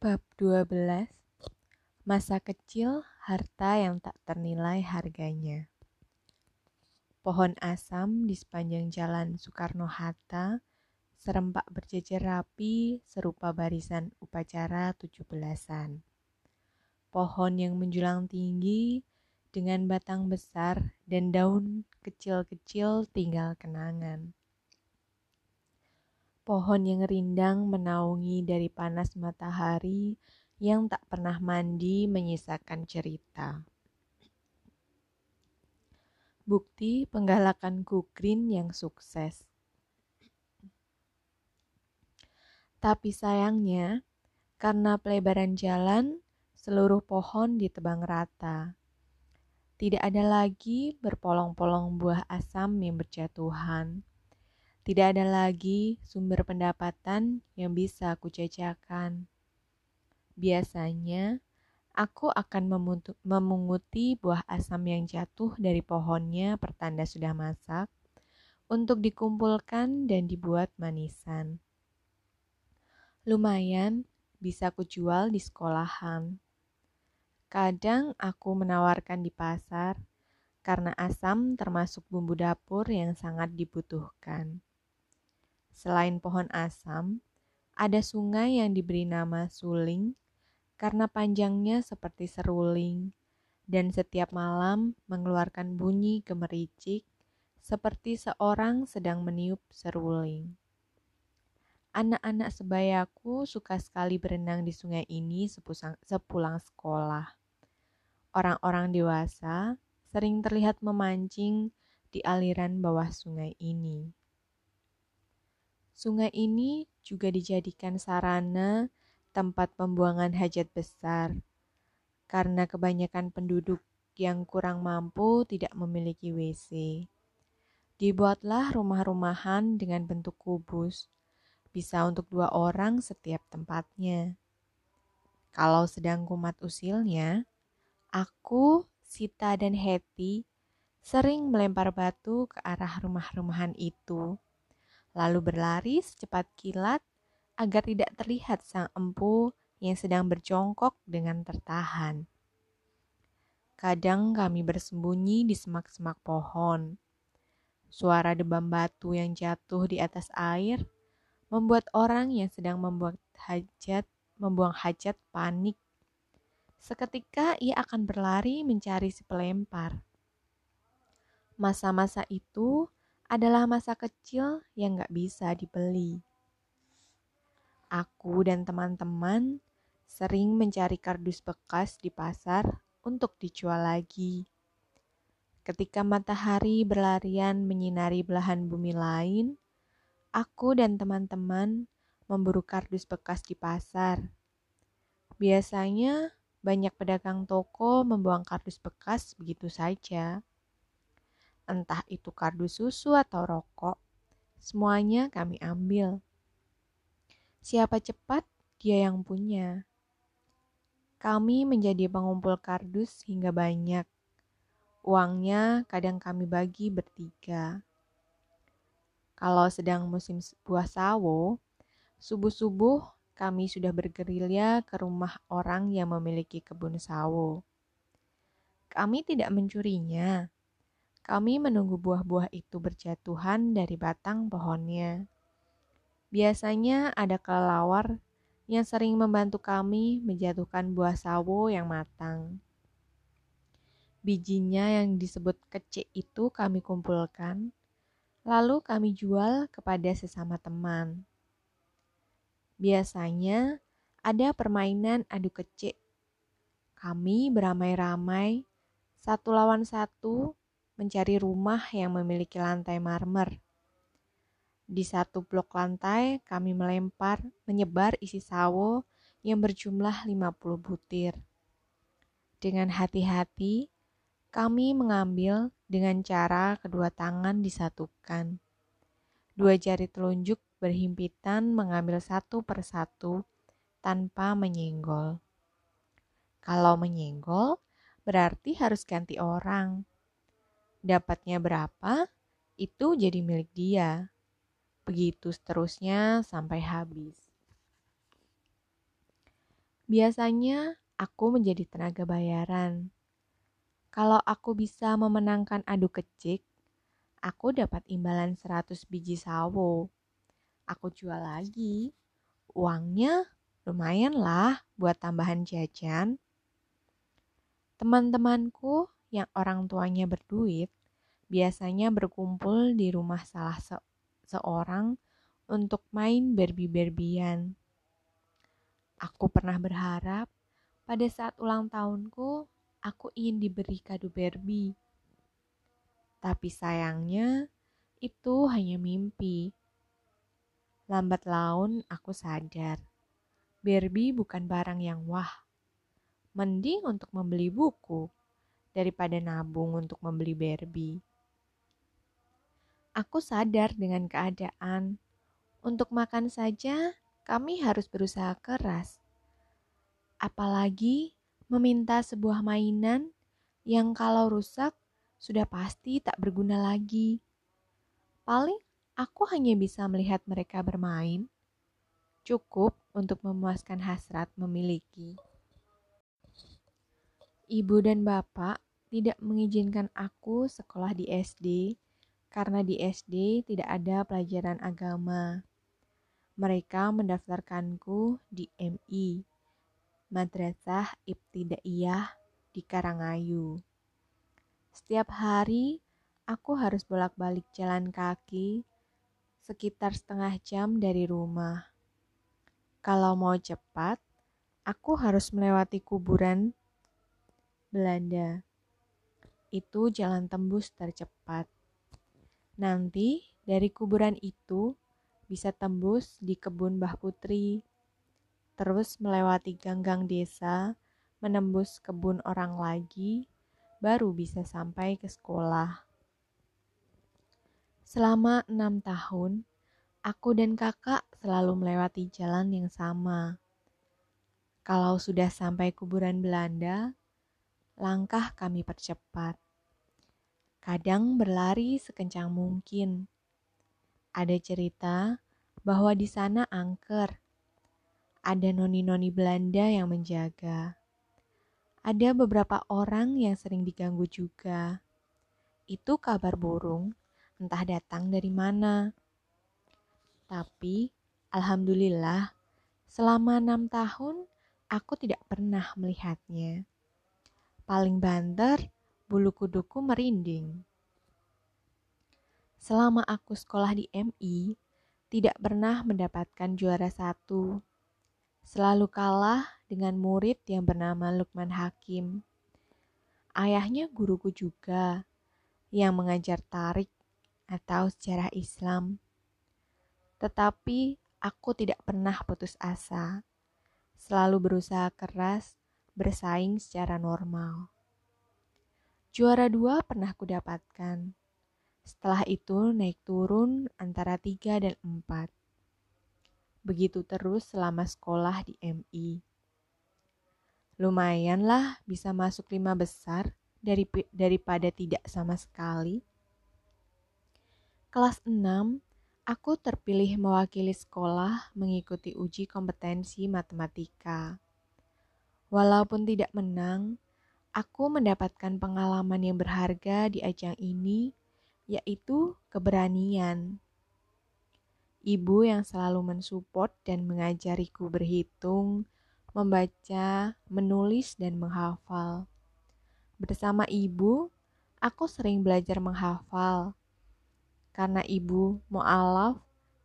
Bab 12 Masa kecil, harta yang tak ternilai harganya. Pohon asam di sepanjang jalan Soekarno-Hatta serempak berjejer rapi serupa barisan upacara tujuh belasan. Pohon yang menjulang tinggi dengan batang besar dan daun kecil-kecil tinggal kenangan pohon yang rindang menaungi dari panas matahari yang tak pernah mandi menyisakan cerita. Bukti penggalakan Green yang sukses. Tapi sayangnya, karena pelebaran jalan, seluruh pohon ditebang rata. Tidak ada lagi berpolong-polong buah asam yang berjatuhan tidak ada lagi sumber pendapatan yang bisa aku jajakan. Biasanya, aku akan memunguti buah asam yang jatuh dari pohonnya pertanda sudah masak untuk dikumpulkan dan dibuat manisan. Lumayan bisa kujual di sekolahan. Kadang aku menawarkan di pasar karena asam termasuk bumbu dapur yang sangat dibutuhkan. Selain pohon asam, ada sungai yang diberi nama Suling karena panjangnya seperti seruling dan setiap malam mengeluarkan bunyi gemericik seperti seorang sedang meniup seruling. Anak-anak sebayaku suka sekali berenang di sungai ini sepulang sekolah. Orang-orang dewasa sering terlihat memancing di aliran bawah sungai ini. Sungai ini juga dijadikan sarana tempat pembuangan hajat besar, karena kebanyakan penduduk yang kurang mampu tidak memiliki WC. Dibuatlah rumah-rumahan dengan bentuk kubus, bisa untuk dua orang setiap tempatnya. Kalau sedang kumat usilnya, aku, Sita, dan Hetty sering melempar batu ke arah rumah-rumahan itu lalu berlari secepat kilat agar tidak terlihat sang empu yang sedang berjongkok dengan tertahan. Kadang kami bersembunyi di semak-semak pohon. Suara debam batu yang jatuh di atas air membuat orang yang sedang membuat hajat, membuang hajat panik. Seketika ia akan berlari mencari si pelempar. Masa-masa itu adalah masa kecil yang gak bisa dibeli. Aku dan teman-teman sering mencari kardus bekas di pasar untuk dijual lagi. Ketika matahari berlarian menyinari belahan bumi lain, aku dan teman-teman memburu kardus bekas di pasar. Biasanya banyak pedagang toko membuang kardus bekas begitu saja entah itu kardus susu atau rokok, semuanya kami ambil. Siapa cepat, dia yang punya. Kami menjadi pengumpul kardus hingga banyak. Uangnya kadang kami bagi bertiga. Kalau sedang musim buah sawo, subuh-subuh kami sudah bergerilya ke rumah orang yang memiliki kebun sawo. Kami tidak mencurinya, kami menunggu buah-buah itu berjatuhan dari batang pohonnya. Biasanya ada kelelawar yang sering membantu kami menjatuhkan buah sawo yang matang. Bijinya yang disebut kecik itu kami kumpulkan, lalu kami jual kepada sesama teman. Biasanya ada permainan adu kecik. Kami beramai-ramai, satu lawan satu, mencari rumah yang memiliki lantai marmer. Di satu blok lantai, kami melempar, menyebar isi sawo yang berjumlah 50 butir. Dengan hati-hati, kami mengambil dengan cara kedua tangan disatukan. Dua jari telunjuk berhimpitan mengambil satu persatu tanpa menyenggol. Kalau menyenggol, berarti harus ganti orang. Dapatnya berapa, itu jadi milik dia. Begitu seterusnya sampai habis. Biasanya aku menjadi tenaga bayaran. Kalau aku bisa memenangkan adu kecik, aku dapat imbalan 100 biji sawo. Aku jual lagi. Uangnya lumayan lah buat tambahan jajan. Teman-temanku yang orang tuanya berduit biasanya berkumpul di rumah salah se seorang untuk main Barbie-Barbian. Aku pernah berharap pada saat ulang tahunku, aku ingin diberi kado Barbie. Tapi sayangnya, itu hanya mimpi. Lambat laun aku sadar, Barbie bukan barang yang wah. Mending untuk membeli buku daripada nabung untuk membeli Barbie. Aku sadar dengan keadaan untuk makan saja, kami harus berusaha keras. Apalagi meminta sebuah mainan yang kalau rusak sudah pasti tak berguna lagi. Paling aku hanya bisa melihat mereka bermain. Cukup untuk memuaskan hasrat memiliki. Ibu dan bapak tidak mengizinkan aku sekolah di SD karena di SD tidak ada pelajaran agama mereka mendaftarkanku di MI, Madrasah Ibtidaiyah di Karangayu. Setiap hari aku harus bolak-balik jalan kaki sekitar setengah jam dari rumah. Kalau mau cepat, aku harus melewati kuburan Belanda. Itu jalan tembus tercepat. Nanti dari kuburan itu bisa tembus di kebun Mbah Putri, terus melewati ganggang desa, menembus kebun orang lagi, baru bisa sampai ke sekolah. Selama enam tahun, aku dan kakak selalu melewati jalan yang sama. Kalau sudah sampai kuburan Belanda, langkah kami percepat. Kadang berlari sekencang mungkin ada cerita bahwa di sana angker. Ada noni-noni Belanda yang menjaga. Ada beberapa orang yang sering diganggu juga. Itu kabar burung, entah datang dari mana. Tapi, alhamdulillah, selama enam tahun aku tidak pernah melihatnya. Paling banter, bulu kuduku merinding. Selama aku sekolah di MI, tidak pernah mendapatkan juara satu. Selalu kalah dengan murid yang bernama Lukman Hakim. Ayahnya guruku juga, yang mengajar tarik atau sejarah Islam. Tetapi aku tidak pernah putus asa. Selalu berusaha keras bersaing secara normal. Juara dua pernah kudapatkan setelah itu naik turun antara 3 dan 4. Begitu terus selama sekolah di MI. Lumayanlah bisa masuk lima besar dari, daripada tidak sama sekali. Kelas 6, aku terpilih mewakili sekolah mengikuti uji kompetensi matematika. Walaupun tidak menang, aku mendapatkan pengalaman yang berharga di ajang ini yaitu keberanian. Ibu yang selalu mensupport dan mengajariku berhitung, membaca, menulis, dan menghafal. Bersama ibu, aku sering belajar menghafal. Karena ibu mu'alaf,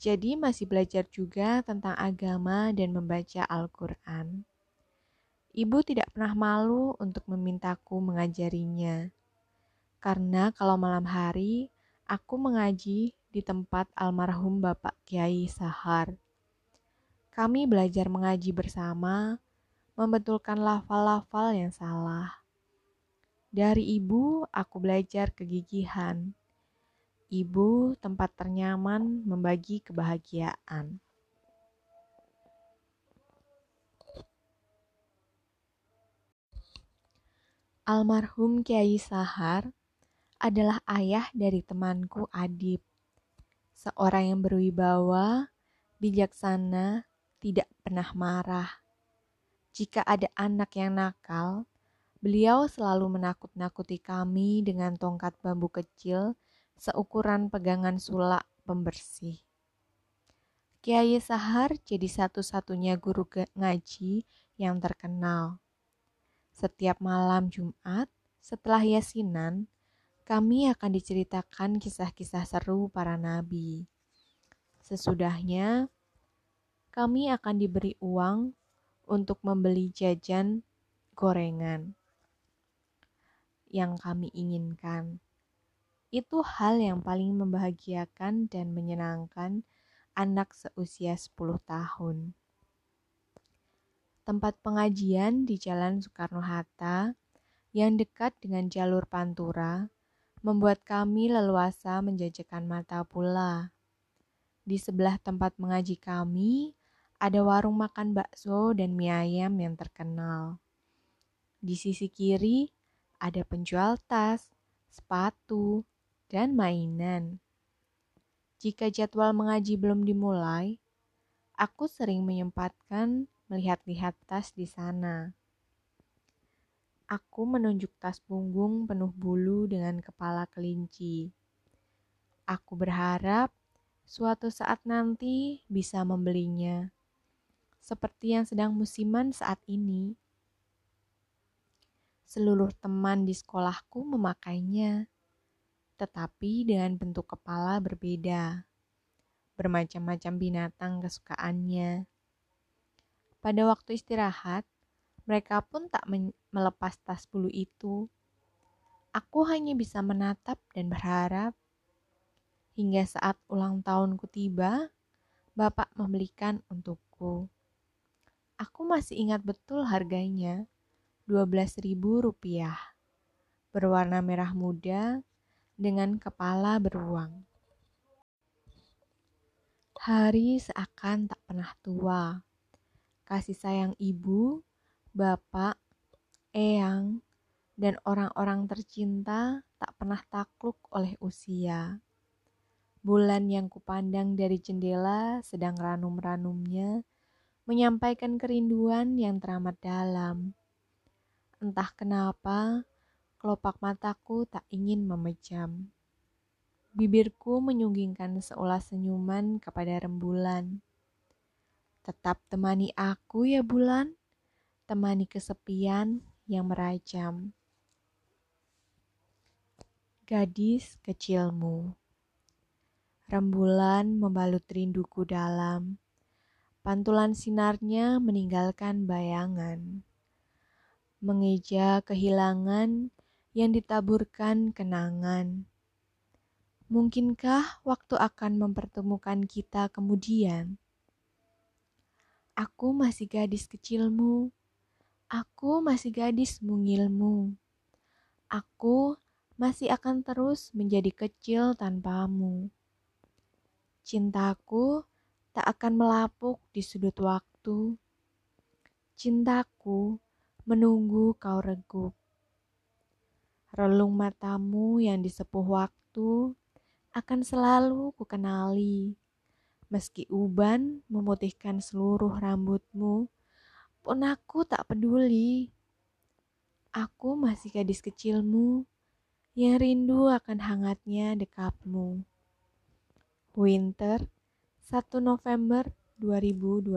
jadi masih belajar juga tentang agama dan membaca Al-Quran. Ibu tidak pernah malu untuk memintaku mengajarinya karena kalau malam hari aku mengaji di tempat almarhum Bapak Kiai Sahar. Kami belajar mengaji bersama, membetulkan lafal-lafal yang salah. Dari ibu, aku belajar kegigihan. Ibu tempat ternyaman membagi kebahagiaan. Almarhum Kiai Sahar adalah ayah dari temanku Adib. Seorang yang berwibawa, bijaksana, tidak pernah marah. Jika ada anak yang nakal, beliau selalu menakut-nakuti kami dengan tongkat bambu kecil seukuran pegangan sulak pembersih. Kiai Sahar jadi satu-satunya guru ngaji yang terkenal. Setiap malam Jumat, setelah yasinan, kami akan diceritakan kisah-kisah seru para nabi. Sesudahnya, kami akan diberi uang untuk membeli jajan gorengan yang kami inginkan. Itu hal yang paling membahagiakan dan menyenangkan anak seusia 10 tahun. Tempat pengajian di Jalan Soekarno-Hatta yang dekat dengan jalur Pantura membuat kami leluasa menjajakan mata pula. Di sebelah tempat mengaji kami ada warung makan bakso dan mie ayam yang terkenal. Di sisi kiri ada penjual tas, sepatu, dan mainan. Jika jadwal mengaji belum dimulai, aku sering menyempatkan melihat-lihat tas di sana. Aku menunjuk tas punggung penuh bulu dengan kepala kelinci. Aku berharap suatu saat nanti bisa membelinya seperti yang sedang musiman saat ini. Seluruh teman di sekolahku memakainya, tetapi dengan bentuk kepala berbeda, bermacam-macam binatang kesukaannya. Pada waktu istirahat, mereka pun tak melepas tas bulu itu. Aku hanya bisa menatap dan berharap hingga saat ulang tahunku tiba, Bapak membelikan untukku. Aku masih ingat betul harganya, ribu rupiah. Berwarna merah muda dengan kepala beruang. Hari seakan tak pernah tua. Kasih sayang ibu, bapak, eyang, dan orang-orang tercinta tak pernah takluk oleh usia. Bulan yang kupandang dari jendela sedang ranum-ranumnya menyampaikan kerinduan yang teramat dalam. Entah kenapa, kelopak mataku tak ingin memejam. Bibirku menyunggingkan seolah senyuman kepada rembulan. Tetap temani aku ya bulan, temani kesepian yang merajam. Gadis kecilmu Rembulan membalut rinduku dalam Pantulan sinarnya meninggalkan bayangan, mengeja kehilangan yang ditaburkan kenangan. Mungkinkah waktu akan mempertemukan kita kemudian? Aku masih gadis kecilmu, aku masih gadis mungilmu. Aku masih akan terus menjadi kecil tanpamu. Cintaku tak akan melapuk di sudut waktu. Cintaku menunggu kau regup. Relung matamu yang disepuh waktu akan selalu kukenali. Meski uban memutihkan seluruh rambutmu, pun aku tak peduli. Aku masih gadis kecilmu yang rindu akan hangatnya dekapmu. Winter 1 November 2012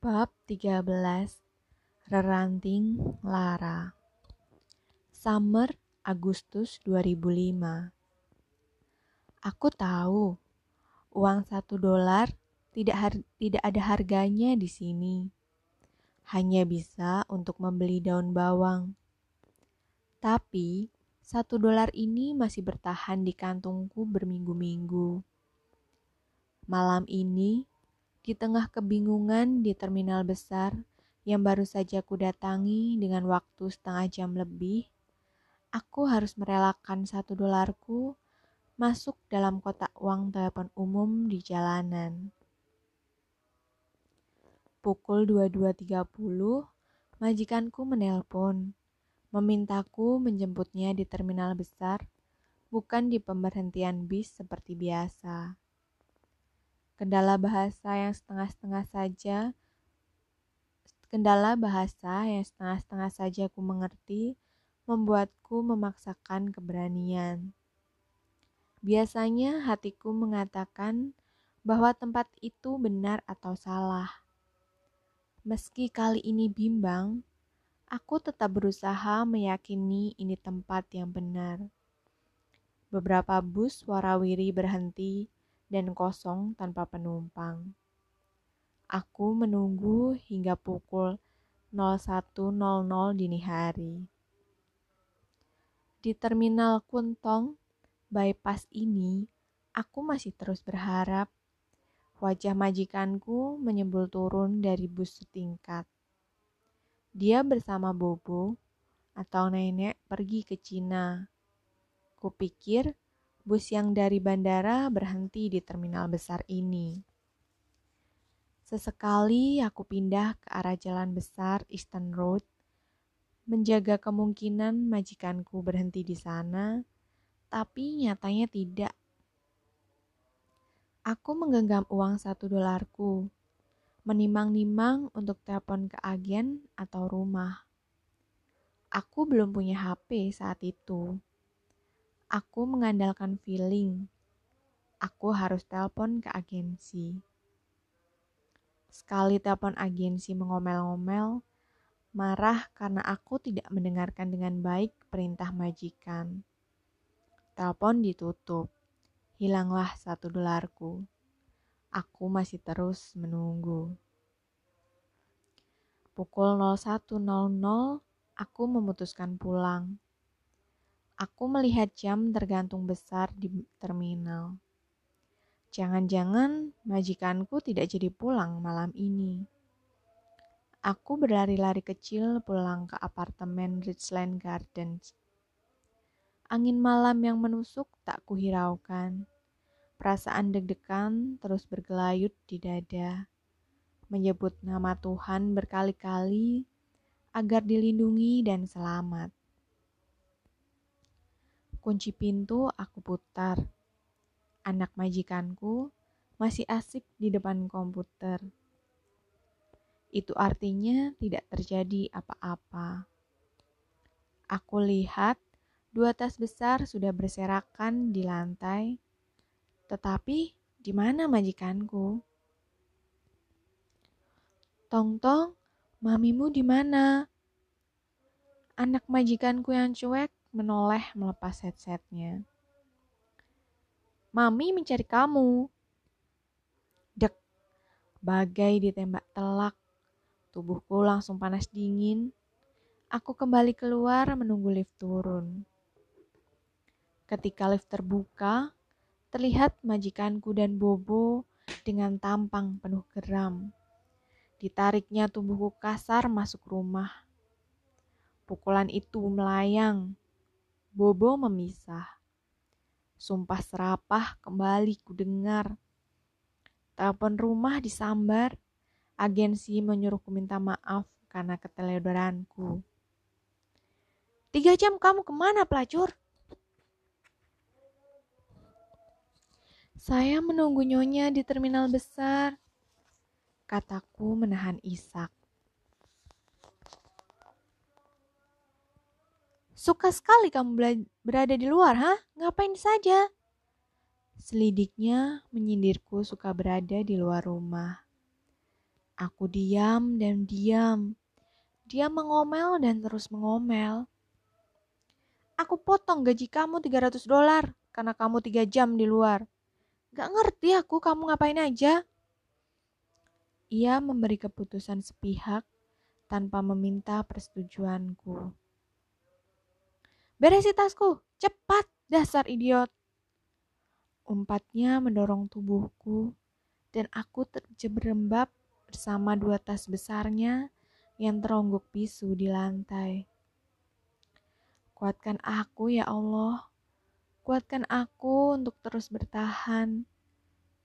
Bab 13 Reranting Lara Summer Agustus 2005 Aku tahu uang satu dolar tidak tidak ada harganya di sini. Hanya bisa untuk membeli daun bawang. Tapi satu dolar ini masih bertahan di kantungku berminggu-minggu. Malam ini, di tengah kebingungan di terminal besar yang baru saja ku datangi dengan waktu setengah jam lebih, aku harus merelakan satu dolarku masuk dalam kotak uang telepon umum di jalanan. Pukul 22.30, majikanku menelpon memintaku menjemputnya di terminal besar, bukan di pemberhentian bis seperti biasa. Kendala bahasa yang setengah-setengah saja, kendala bahasa yang setengah-setengah saja ku mengerti, membuatku memaksakan keberanian. Biasanya hatiku mengatakan bahwa tempat itu benar atau salah. Meski kali ini bimbang, aku tetap berusaha meyakini ini tempat yang benar. Beberapa bus warawiri berhenti dan kosong tanpa penumpang. Aku menunggu hingga pukul 01.00 dini hari. Di terminal Kuntong, bypass ini, aku masih terus berharap wajah majikanku menyembul turun dari bus setingkat. Dia bersama Bobo atau nenek pergi ke Cina. Kupikir bus yang dari bandara berhenti di terminal besar ini. Sesekali aku pindah ke arah jalan besar Eastern Road, menjaga kemungkinan majikanku berhenti di sana, tapi nyatanya tidak. Aku menggenggam uang satu dolarku, menimang-nimang untuk telepon ke agen atau rumah. Aku belum punya HP saat itu. Aku mengandalkan feeling. Aku harus telepon ke agensi. Sekali telepon agensi mengomel-ngomel, marah karena aku tidak mendengarkan dengan baik perintah majikan. Telepon ditutup. Hilanglah satu dolarku. Aku masih terus menunggu. Pukul 01.00, aku memutuskan pulang. Aku melihat jam tergantung besar di terminal. Jangan-jangan majikanku tidak jadi pulang malam ini. Aku berlari-lari kecil pulang ke apartemen Richland Gardens. Angin malam yang menusuk tak kuhiraukan. Perasaan deg-degan terus bergelayut di dada. Menyebut nama Tuhan berkali-kali agar dilindungi dan selamat. Kunci pintu aku putar. Anak majikanku masih asik di depan komputer. Itu artinya tidak terjadi apa-apa. Aku lihat dua tas besar sudah berserakan di lantai, tetapi di mana majikanku? Tong-tong, mamimu di mana? Anak majikanku yang cuek menoleh melepas headsetnya. Mami mencari kamu. Dek, bagai ditembak telak. Tubuhku langsung panas dingin. Aku kembali keluar menunggu lift turun. Ketika lift terbuka, terlihat majikanku dan Bobo dengan tampang penuh geram. Ditariknya tubuhku kasar masuk rumah. Pukulan itu melayang Bobo memisah. Sumpah serapah kembali kudengar. Telepon rumah disambar. Agensi menyuruhku minta maaf karena keteledoranku. Tiga jam kamu ke mana pelacur? Saya menunggu nyonya di terminal besar. Kataku menahan isak. Suka sekali kamu berada di luar, ha? Ngapain saja? Selidiknya menyindirku suka berada di luar rumah. Aku diam dan diam. Dia mengomel dan terus mengomel. Aku potong gaji kamu 300 dolar karena kamu tiga jam di luar. Gak ngerti aku kamu ngapain aja. Ia memberi keputusan sepihak tanpa meminta persetujuanku. Beresi tasku, cepat, dasar idiot. Umpatnya mendorong tubuhku, dan aku terjebrembab bersama dua tas besarnya yang teronggok bisu di lantai. Kuatkan aku ya Allah, kuatkan aku untuk terus bertahan.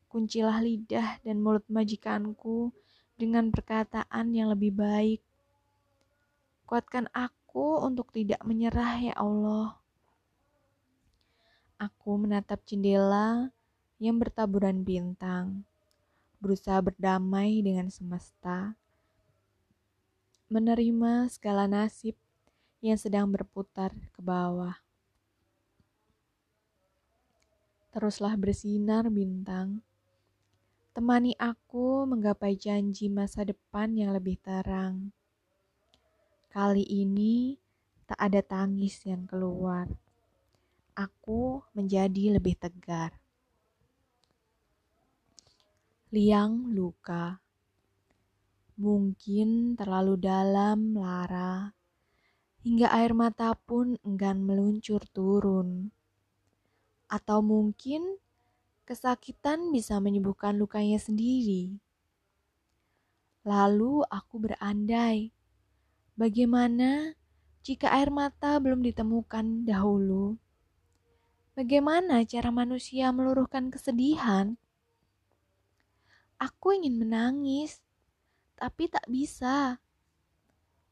Kuncilah lidah dan mulut majikanku dengan perkataan yang lebih baik. Kuatkan aku untuk tidak menyerah ya Allah. Aku menatap jendela yang bertaburan bintang. berusaha berdamai dengan semesta, menerima segala nasib yang sedang berputar ke bawah. Teruslah bersinar bintang, temani aku menggapai janji masa depan yang lebih terang. Kali ini tak ada tangis yang keluar. Aku menjadi lebih tegar. Liang luka. Mungkin terlalu dalam lara, hingga air mata pun enggan meluncur turun. Atau mungkin kesakitan bisa menyembuhkan lukanya sendiri. Lalu aku berandai, bagaimana jika air mata belum ditemukan dahulu? Bagaimana cara manusia meluruhkan kesedihan? Aku ingin menangis, tapi tak bisa.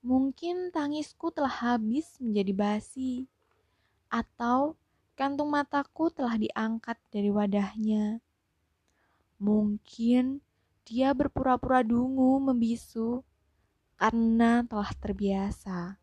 Mungkin tangisku telah habis menjadi basi, atau kantung mataku telah diangkat dari wadahnya. Mungkin dia berpura-pura dungu membisu karena telah terbiasa.